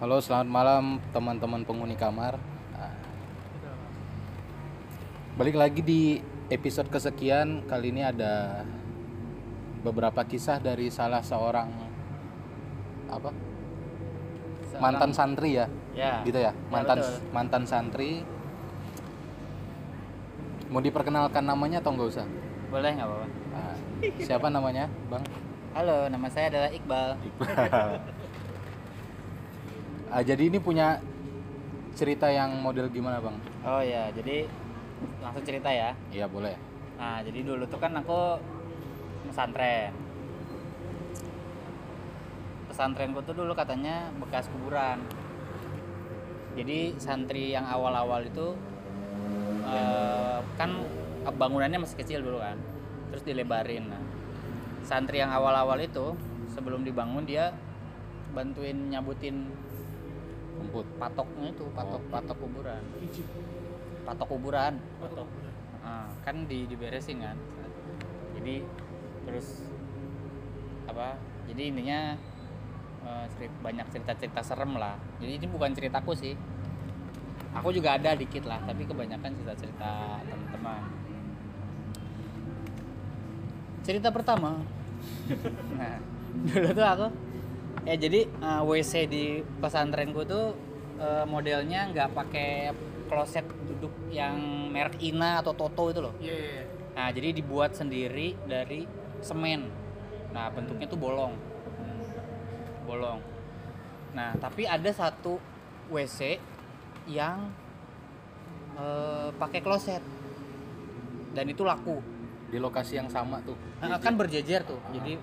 Halo, selamat malam teman-teman penghuni kamar. Nah, Balik lagi di episode kesekian. Kali ini ada beberapa kisah dari salah seorang apa? Mantan santri ya, Ya. gitu ya. Mantan betul. mantan santri. Mau diperkenalkan namanya atau nggak usah? Boleh nggak apa-apa? Nah, siapa namanya, Bang? Halo, nama saya adalah Iqbal. Ah, jadi ini punya cerita yang model gimana, Bang? Oh ya, jadi langsung cerita ya. Iya, boleh. Nah, jadi dulu tuh kan aku pesantren. Pesantrenku tuh dulu katanya bekas kuburan. Jadi santri yang awal-awal itu eh, kan bangunannya masih kecil dulu kan, terus dilebarin. Nah, santri yang awal-awal itu sebelum dibangun dia bantuin nyabutin Rumput. patoknya itu patok Oh. patok kuburan. Patok kuburan. Ah, kan di diberesin kan? Jadi terus apa jadi intinya eh, cerit- banyak cerita-cerita serem lah. Jadi ini bukan ceritaku sih. Aku juga ada dikit lah tapi kebanyakan cerita-cerita teman-teman. Cerita pertama. Nah dulu tuh aku ya jadi eh, WC di pesantrenku tuh eh, modelnya nggak pakai kloset duduk yang merek Ina atau Toto itu loh. Nah jadi dibuat sendiri dari semen. Nah bentuknya tuh bolong, bolong. Nah tapi ada satu WC yang eh, pakai kloset dan itu laku. Di lokasi yang sama tuh. Nah, kan berjejer tuh. Jadi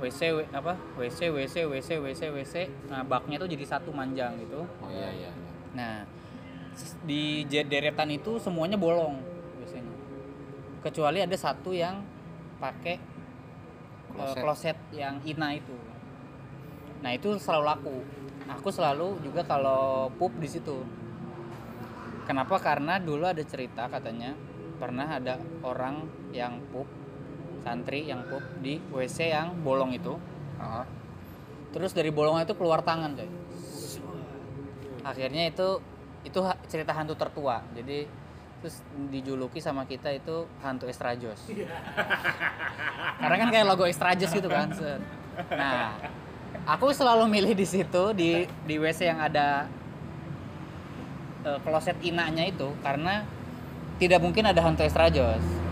WC W- apa? WC WC WC WC WC. Nah, baknya tuh jadi satu manjang gitu. Oh iya iya. iya. Nah, di deretan itu semuanya bolong biasanya. Kecuali ada satu yang pakai eh, Kloset. kloset yang ina itu. Nah, itu selalu laku. Aku selalu juga kalau pup di situ. Kenapa? Karena dulu ada cerita katanya pernah ada orang yang pup santri yang pup di WC yang bolong itu. Ah, Terus dari bolongnya itu keluar tangan, coy. Akhirnya itu itu cerita hantu tertua. Jadi terus dijuluki sama kita itu hantu estrajos. Karena kan kayak logo estrajos gitu kan. Nah, aku selalu milih di situ di di WC yang ada eh, kloset inanya itu karena tidak mungkin ada hantu estrajos.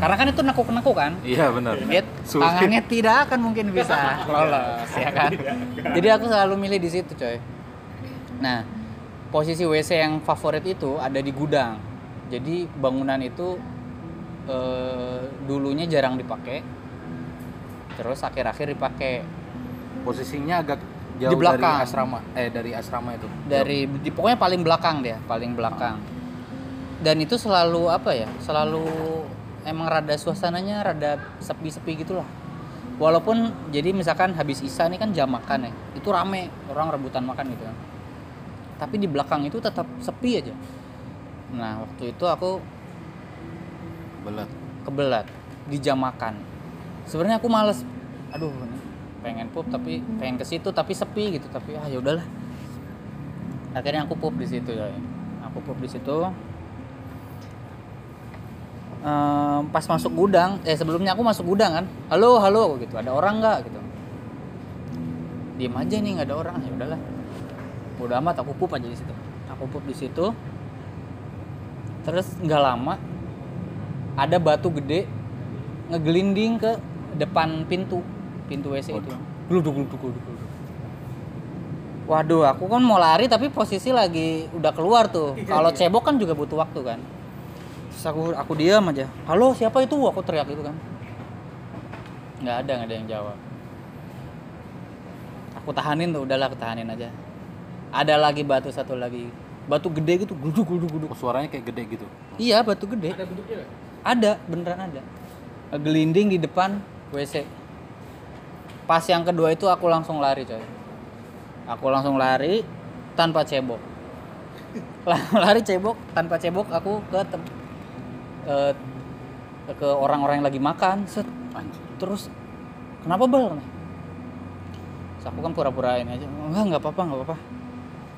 Karena kan itu nekuk-nekuk kan Iya benar. dia Sulit. tangannya tidak akan mungkin bisa lolos ya kan jadi aku selalu milih di situ coy nah posisi WC yang favorit itu ada di gudang jadi bangunan itu eh, dulunya jarang dipakai terus akhir-akhir dipakai Posisinya agak jauh Di belakang. dari asrama. Eh dari asrama itu. dari di pokoknya paling belakang dia paling belakang dan itu selalu apa ya selalu emang rada suasananya rada sepi-sepi gitulah. Walaupun jadi misalkan habis isa nih kan jam makan ya itu rame orang rebutan makan gitu kan. Tapi di belakang itu tetap sepi aja. Nah waktu itu aku Belet. kebelat di jam makan. Sebenarnya aku males. Aduh ini pengen pup tapi pengen ke situ tapi sepi gitu tapi ah ya udahlah. Akhirnya aku pup di situ ya. Aku pup di situ Ehm, pas masuk gudang eh sebelumnya aku masuk gudang kan. Halo halo gitu. Ada orang nggak gitu. Diem aja nih nggak ada orang. Ya udahlah. Udah amat aku pup aja di situ. Aku pup di situ. Terus nggak lama ada batu gede ngegelinding ke depan pintu pintu WC itu. Gluduk gluduk gluduk gluduk. waduh aku kan mau lari tapi posisi lagi udah keluar tuh. Kalau cebok kan juga butuh waktu kan terus aku aku diam aja halo siapa itu aku teriak itu kan nggak ada nggak ada yang jawab aku tahanin tuh udahlah aku tahanin aja ada lagi batu satu lagi batu gede gitu gluduk gluduk gluduk Oh, suaranya kayak gede gitu. Iya batu gede. Ada bentuknya? Ada, beneran ada. Gelinding di depan WC. Pas yang kedua itu aku langsung lari coy. Aku langsung lari tanpa cebok. Lari cebok tanpa cebok aku ke eh, ke orang-orang yang lagi makan. Set. Anjir. Terus kenapa bal? Terus aku kan pura-purain aja. Enggak, nggak apa-apa, nggak apa-apa.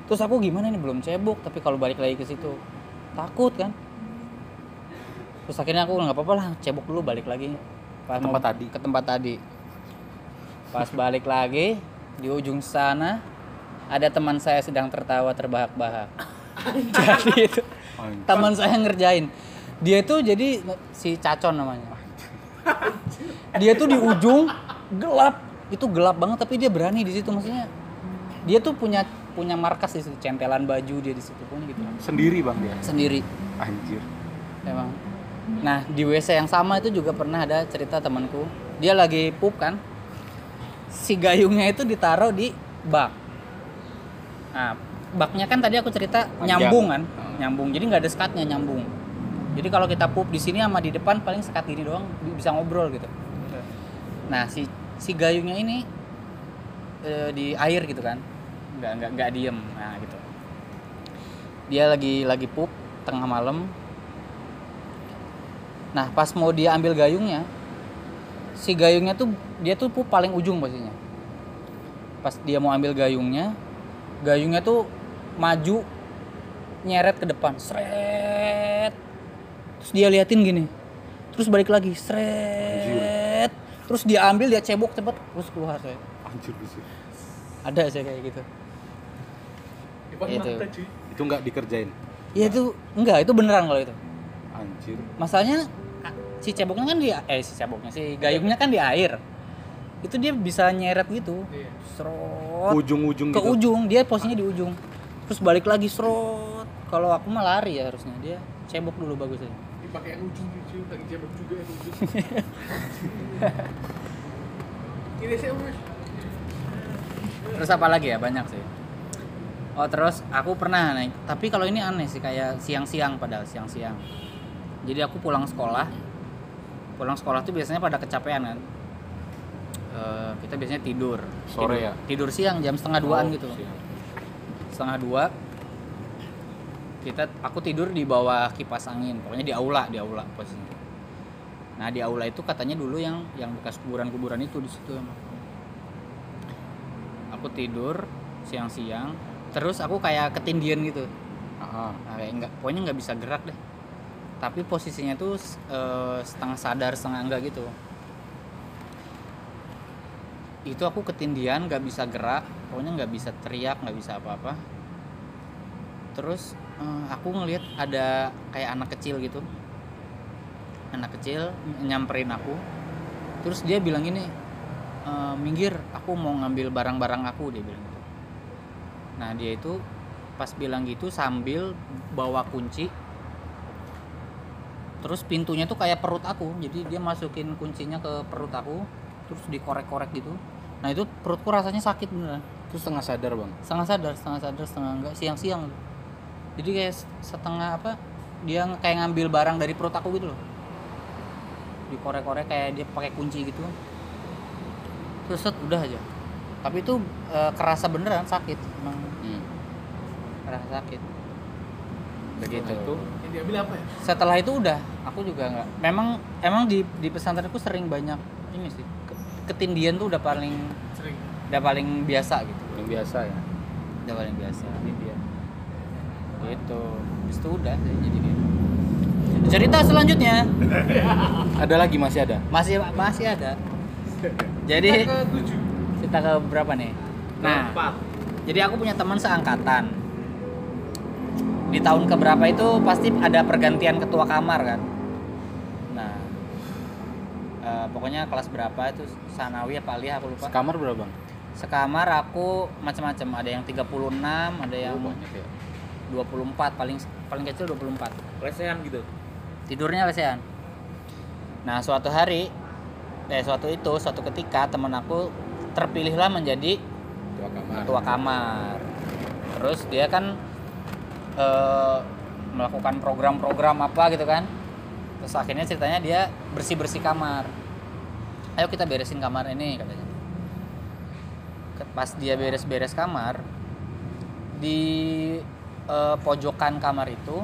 terus aku gimana nih belum cebok tapi kalau balik lagi ke situ takut kan terus akhirnya aku nggak apa-apa lah cebok dulu balik lagi pas Tempat mau- tadi. ke tempat tadi pas balik lagi di ujung sana ada teman saya sedang tertawa terbahak-bahak jadi itu teman saya ngerjain dia itu jadi si Cacon namanya. Dia tuh di ujung gelap. Itu gelap banget tapi dia berani di situ maksudnya. Dia tuh punya punya markas di situ centelan baju dia di situ punya gitu. Sendiri bang dia. sendiri. Anjir. emang. Nah di WC yang sama itu juga pernah ada cerita temanku. Dia lagi pup kan? Si gayungnya itu ditaruh di bak. Nah baknya kan tadi aku cerita Panjang. nyambung kan? Hmm. nyambung. Jadi nggak ada sekatnya nyambung jadi kalau kita pup di sini sama di depan paling sekat ini doang bi- bisa ngobrol gitu. Nah si si gayungnya ini eh, di air gitu kan. Nggak nggak nggak diem nah gitu. Dia lagi lagi pup tengah malam. Nah pas mau dia ambil gayungnya si gayungnya tuh dia tuh pup paling ujung posisinya. Pas dia mau ambil gayungnya gayungnya tuh maju nyeret ke depan seret terus dia liatin gini. Terus balik lagi seret. Terus dia ambil dia cebok cepet terus keluar saya Anjir bisa. ada saya kayak gitu. Itu Itu nggak dikerjain. ya itu enggak itu beneran kalau itu. Anjir. masalahnya si ceboknya kan di eh si ceboknya si gayungnya kan di air. Itu dia bisa nyeret gitu. Serot. Ujung-ujung ke gitu. ujung dia posisinya di ujung. Terus balik lagi serot. Kalau aku mah lari ya harusnya. Dia cebok dulu bagusnya yang ujung jebak juga yang ujung ini sih mas. Terus apa lagi ya? Banyak sih. Oh terus aku pernah naik tapi kalau ini aneh sih kayak siang-siang padahal siang-siang. Jadi aku pulang sekolah. Pulang sekolah tuh biasanya pada kecapean kan. Eh, kita biasanya tidur. Sore Tidur- ya? tidur siang jam setengah duaan Oh, gitu. siap. setengah dua kita aku tidur di bawah kipas angin. Pokoknya di aula di aula posisinya. Nah di aula itu katanya dulu yang yang bekas kuburan-kuburan itu di situ emang. Aku tidur siang-siang terus aku kayak ketindian gitu. Aha. nah, kayak enggak pokoknya nggak bisa gerak deh. Tapi posisinya tuh eh, setengah sadar setengah enggak gitu. Itu aku ketindian nggak bisa gerak. Pokoknya nggak bisa teriak nggak bisa apa-apa terus eh, aku ngelihat ada kayak anak kecil gitu. Anak kecil nyamperin aku. Terus dia bilang gini "Eh, minggir aku mau ngambil barang-barang aku dia bilang gitu. Nah dia itu pas bilang gitu sambil bawa kunci. Terus pintunya tuh kayak perut aku jadi dia masukin kuncinya ke perut aku terus dikorek-korek gitu. Nah itu perutku rasanya sakit beneran. Terus setengah sadar bang. setengah sadar setengah sadar setengah enggak siang-siang jadi kayak setengah apa dia kayak ngambil barang dari perut aku gitu loh. Dikorek-korek kayak dia pakai kunci gitu. Terus set, udah aja. Tapi itu eh, kerasa beneran sakit emang. Hmm. kerasa sakit. Begitu. Setelah itu. Yang diambil apa ya? Setelah itu udah aku juga nggak memang emang di di pesantrenku sering banyak ini sih ke- ketindian tuh udah paling sering. udah paling biasa gitu. Yang biasa ya. udah paling biasa gitu. Habis itu udah jadi gitu. Cerita selanjutnya. Ada lagi masih ada. masih masih ada. Jadi ke kita ke berapa nih? Nah empat jadi aku punya teman seangkatan. Di tahun keberapa itu pasti ada pergantian ketua kamar kan? Nah eh, pokoknya kelas berapa itu? Sanawi apa aliyah aku lupa. Sekamar berapa bang? sekamar aku macam-macam. Ada yang 36 ada yang Oh, banyak ya. 24 paling paling kecil 24 lesehan gitu? Tidurnya lesehan. Nah suatu hari eh suatu itu suatu ketika teman aku terpilihlah menjadi Tua kamar. ketua kamar. Terus dia kan eh, melakukan program-program apa gitu kan. Terus akhirnya ceritanya dia bersih bersih kamar. Ayo kita beresin kamar ini katanya. Pas dia beres-beres kamar di eh, pojokan kamar itu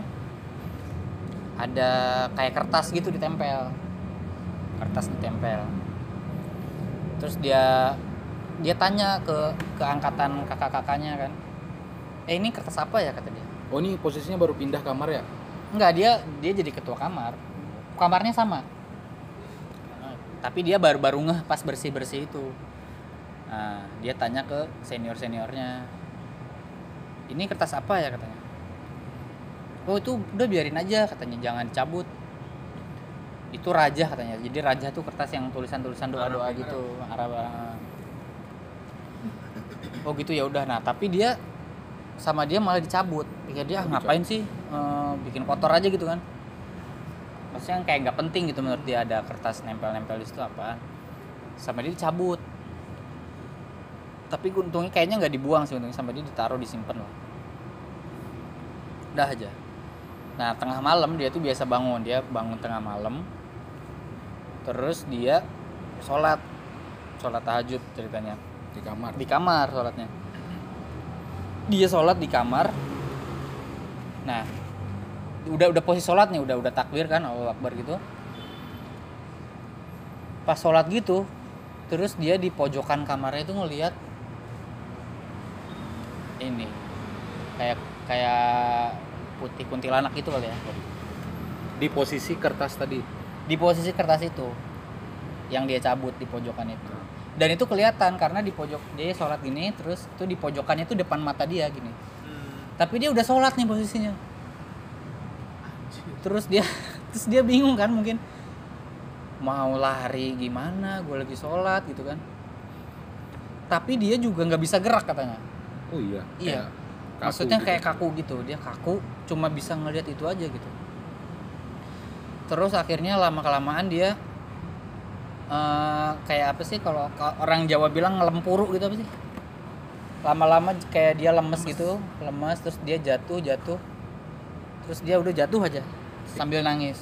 ada kayak kertas gitu ditempel kertas ditempel terus dia dia tanya ke ke angkatan kakak-kakaknya kan eh ini kertas apa ya kata dia Oh ini posisinya baru pindah kamar ya? Enggak, dia dia jadi ketua kamar. Kamarnya sama. Tapi dia baru-baru ngeh pas bersih-bersih itu. Nah, dia tanya ke senior-seniornya. Ini kertas apa ya katanya? Oh, itu udah biarin aja katanya, jangan dicabut. Itu raja katanya. Jadi raja tuh kertas yang tulisan-tulisan doa-doa Arab, gitu, Arab. Oh gitu ya udah. Nah, tapi dia sama dia malah dicabut pikir dia ah, ngapain sih eh, bikin kotor aja gitu kan maksudnya kayak nggak penting gitu menurut dia ada kertas nempel-nempel di situ apa sama dia dicabut tapi untungnya kayaknya nggak dibuang sih untungnya sama dia ditaruh disimpan lah udah aja. Nah tengah malam dia tuh biasa bangun. Dia bangun tengah malam. Terus dia sholat. Sholat tahajud ceritanya. Di kamar. di kamar sholatnya. Dia sholat di kamar. Nah udah udah posisi sholat nih udah udah takbir kan Allah Akbar gitu. Pas sholat gitu terus dia di pojokan kamarnya itu ngelihat ini kayak kayak putih kuntilanak gitu kali ya Di posisi kertas tadi. di posisi kertas itu yang dia cabut di pojokan itu dan itu kelihatan karena di pojok dia sholat gini terus tuh di pojokannya itu depan mata dia gini Hmm. tapi dia udah sholat nih posisinya terus dia terus dia bingung kan mungkin mau lari gimana gue lagi sholat gitu kan tapi dia juga nggak bisa gerak katanya Oh iya. Iya. Kaku maksudnya gitu. kayak kaku gitu dia kaku cuma bisa ngelihat itu aja gitu terus akhirnya lama kelamaan dia eh, kayak apa sih kalau ka- orang Jawa bilang ngelempuru gitu apa sih lama-lama kayak dia lemes, gitu lemes terus dia jatuh jatuh terus dia udah jatuh aja sambil nangis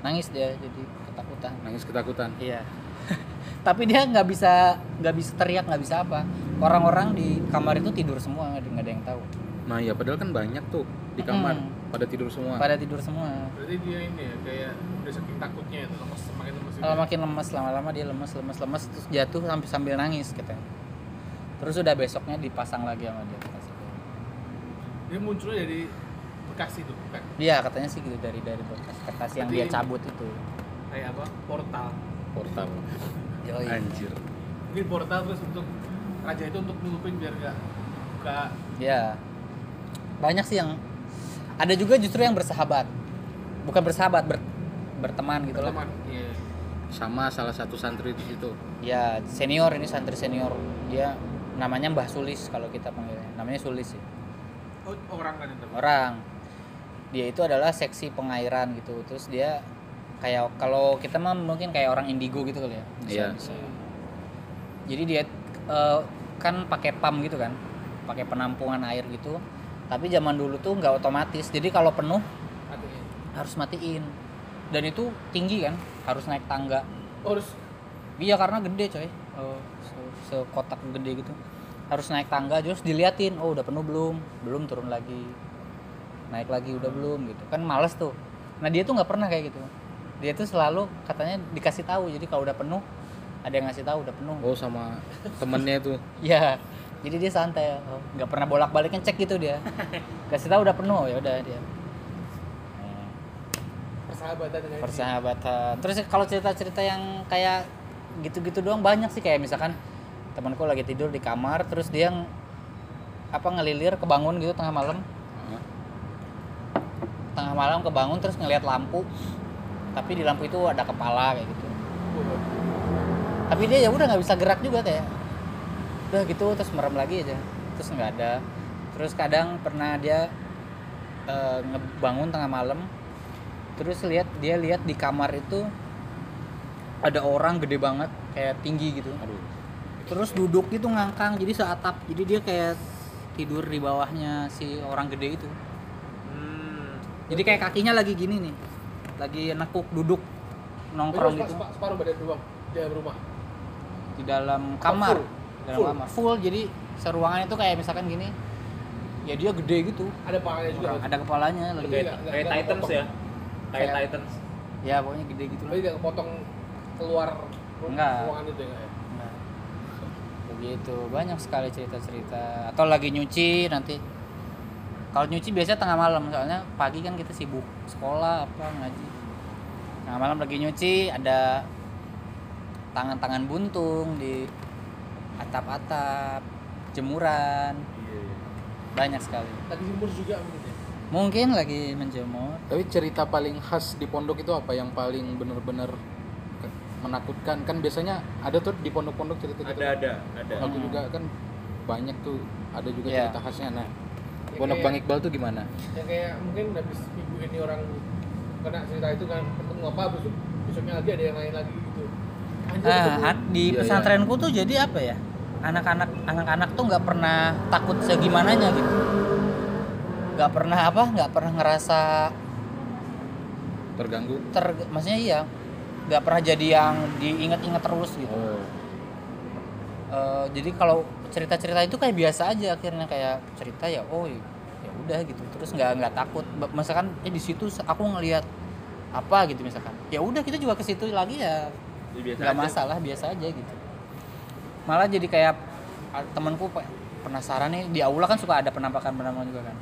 nangis dia jadi ketakutan nangis ketakutan. Iya. Tapi dia nggak bisa nggak bisa teriak nggak bisa apa. Orang-orang di kamar itu tidur semua nggak ada- nggak ada yang tahu. Nah ya padahal kan banyak tuh di kamar Mm. pada tidur semua. Pada tidur semua. Berarti dia ini ya kayak udah saking takutnya itu lemes semakin lemes. gitu Kalau ya. makin lemes lama-lama dia lemes lemes lemes terus jatuh sampai sambil nangis katanya. Terus udah besoknya dipasang lagi sama dia itu. Dia munculnya dari Bekasi tuh, bukan? Dia katanya sih gitu dari dari bekas kertas yang dia cabut itu. Kayak apa? Portal. Portal. Yoi. Anjir. Mungkin portal terus untuk raja itu untuk nutupin biar gak buka Ya. Banyak sih yang ada juga justru yang bersahabat. Bukan bersahabat, ber, berteman gitu loh. Iya. Sama salah satu santri di situ. Ya senior ini santri senior dia namanya Mbah Sulis kalau kita panggilnya namanya Sulis sih Oh, orang kan itu. orang dia itu adalah seksi pengairan gitu terus dia kayak kalau kita mah mungkin kayak orang indigo gitu kali ya bisa, Iya. bisa. jadi dia eh, kan pakai pam gitu kan pakai penampungan air gitu tapi zaman dulu tuh nggak otomatis jadi kalau penuh Artinya. harus matiin dan itu tinggi kan harus naik tangga Oh, harus Iya karena gede coy. Oh, se- sekotak gede gitu. Harus naik tangga terus diliatin, oh udah penuh belum? Belum turun lagi. Naik lagi udah belum gitu. Kan males tuh. Nah, dia tuh nggak pernah kayak gitu. Dia tuh selalu katanya dikasih tahu. Jadi kalau udah penuh ada yang ngasih tahu udah penuh. Oh sama temennya itu. Iya. Jadi dia santai, oh, nggak pernah bolak-balik ngecek gitu dia. Kasih tahu udah penuh ya udah dia. Persahabatan dengan persahabatan terus kalau cerita-cerita yang kayak gitu-gitu doang banyak sih kayak misalkan temanku lagi tidur di kamar terus dia ng- apa ngelilir kebangun gitu tengah malam tengah malam kebangun terus ngelihat lampu tapi di lampu itu ada kepala kayak gitu tapi dia ya udah nggak bisa gerak juga kayak udah gitu terus merem lagi aja terus nggak ada terus kadang pernah dia eh, ngebangun tengah malam terus lihat dia lihat di kamar itu ada orang gede banget kayak tinggi gitu Aduh. terus duduk gitu ngangkang jadi seatap jadi dia kayak tidur di bawahnya si orang gede itu Hmm. jadi kayak kakinya lagi gini nih lagi nekuk duduk nongkrong Itu gitu sepa- separuh badan doang di dalam rumah. Di dalam kamar full? dalam Full? kamar full jadi seruangan itu kayak misalkan gini ya dia gede gitu Ada palanya juga. ada kepalanya lagi Kayak- nggak- kayak Titans ya kayak Kayak- Titans ya pokoknya gede gitu Tapi lah tidak kepotong keluar Enggak. ruangan itu ya. nggak ya? nah, begitu banyak sekali cerita cerita atau lagi nyuci nanti kalau nyuci biasanya tengah malam soalnya pagi kan kita sibuk sekolah apa ngaji tengah malam lagi nyuci ada tangan-tangan buntung di atap-atap jemuran Iya. banyak sekali Lagi jemur juga mungkin ya. mungkin lagi menjemur Tapi cerita paling khas di pondok itu apa yang paling bener-bener ke- menakutkan? Kan biasanya ada tuh di pondok-pondok cerita gitu. Ada ada ada. Aku juga kan banyak tuh ada juga Iya. cerita khasnya. Nah, Ya, pondok Bang Iqbal tuh gimana? yang kayak mungkin habis minggu ini orang kena cerita itu kan ketemu apa besok besoknya lagi ada yang lain lagi gitu Han- di Iya, iya. pesantrenku tuh jadi apa ya? Anak-anak anak-anak tuh nggak pernah takut segimananya gitu. Nggak pernah apa? Nggak pernah ngerasa Terganggu? ter maksudnya iya. Nggak pernah jadi yang diingat-ingat terus gitu. Oh. Eh, jadi kalau cerita-cerita itu kayak biasa aja akhirnya kayak cerita ya oh ya ya udah gitu. Terus nggak nggak takut. Misalkan eh di situ aku ngelihat apa gitu misalkan. Ya udah kita juga ke situ lagi ya biasa nggak aja. masalah biasa aja gitu. Malah jadi kayak ah, temanku pe- penasaran nih di aula kan suka ada penampakan penampakan juga kan.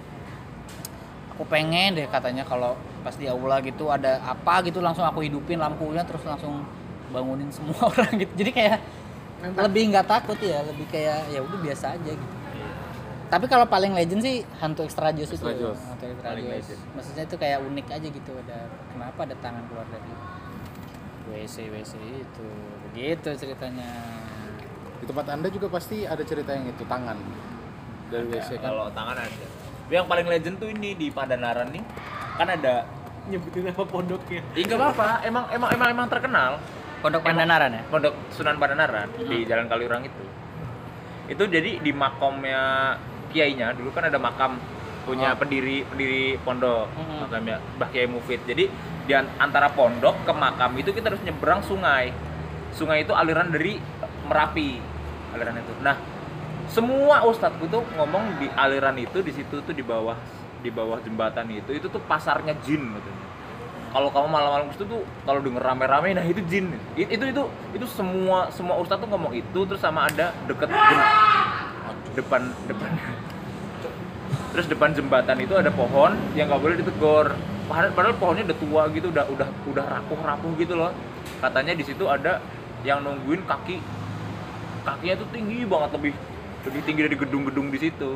Aku pengen deh katanya kalau pas di aula gitu ada apa gitu langsung aku hidupin lampunya terus langsung bangunin semua orang gitu. Jadi kayak lebih nggak takut ya lebih kayak ya udah biasa aja gitu. Tapi kalau paling legend sih hantu extra jus itu. Hantu extra legend. maksudnya itu kayak unik aja gitu ada kenapa ada tangan keluar dari WC WC itu begitu ceritanya Di tempat Anda juga pasti ada cerita yang itu tangan dari Ada, WC kan. Kalau tangan ada. Tapi yang paling legend tuh ini di Padanaran nih kan ada nyebutin apa pondoknya Iya nggak apa-apa, emang emang emang emang terkenal pondok Pandanaran ya Pondok Sunan Padanaran di Jalan Kaliurang itu. Itu jadi di makomnya kiainya dulu kan ada makam punya Oh. pendiri pendiri pondok Mhm. makamnya Mbah Kiai Mufid. Jadi di an- antara pondok ke makam itu kita harus nyebrang sungai. Sungai itu aliran dari Merapi aliran itu. Nah, semua ustadz tuh ngomong di aliran itu di situ tuh di bawah di bawah jembatan itu itu tuh pasarnya jin katanya kalau kamu malam-malam ke situ tuh kalau denger rame-rame nah itu jin It- itu itu itu semua semua ustadz tuh ngomong itu terus sama ada deket depan depan terus depan jembatan itu ada pohon yang nggak boleh ditegur padahal, padahal pohonnya udah tua gitu udah udah udah rapuh rapuh gitu loh. Katanya di situ ada yang nungguin kaki kakinya tuh tinggi banget lebih lebih tinggi dari gedung-gedung di situ.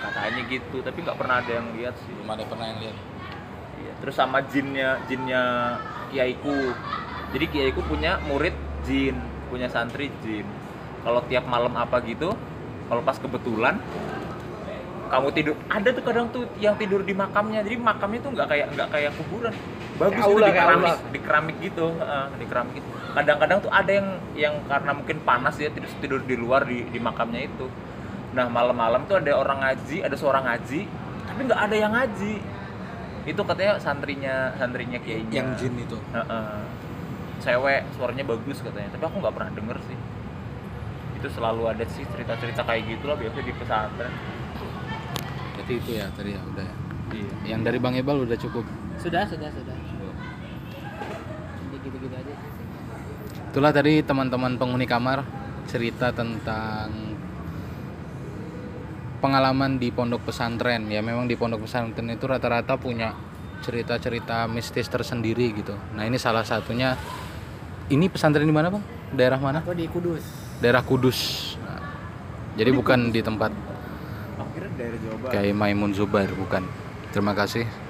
Katanya gitu tapi nggak pernah ada yang lihat sih. Belum ada pernah yang lihat. Iya, terus sama jinnya jinnya kiaiku. Jadi kiaiku punya murid jin punya santri jin. Kalau tiap malam apa gitu kalau pas kebetulan kamu tidur. Ada tuh kadang tuh yang tidur di makamnya. Jadi makamnya tuh nggak kayak nggak kayak kuburan. Bagus Kayak aula, di keramik di keramik gitu heeh, di keramik gitu. Kadang-kadang tuh ada yang yang karena mungkin panas ya tidur tidur di luar di di makamnya itu. Nah malam-malam tuh ada orang ngaji ada seorang ngaji tapi nggak ada yang ngaji. Itu katanya santrinya santrinya kiainya Yang jin itu. Heeh. cewek suaranya bagus katanya. Tapi aku nggak pernah denger sih. Itu selalu ada sih cerita-cerita kayak gitu lah biasa di pesantren Jadi itu ya tadi ya udah. ya. iya Yang dari Bang Iqbal udah cukup. sudah sudah sudah jadi gitu-gitu aja Itulah tadi teman-teman penghuni kamar cerita tentang pengalaman di pondok pesantren. Ya memang di pondok pesantren itu rata-rata punya cerita-cerita mistis tersendiri gitu. Nah ini salah satunya. Ini pesantren di mana bang? Daerah mana? aku di Kudus Daerah Kudus. Nah, jadi bukan di tempat kayak Maimun Zubair bukan. Terima kasih.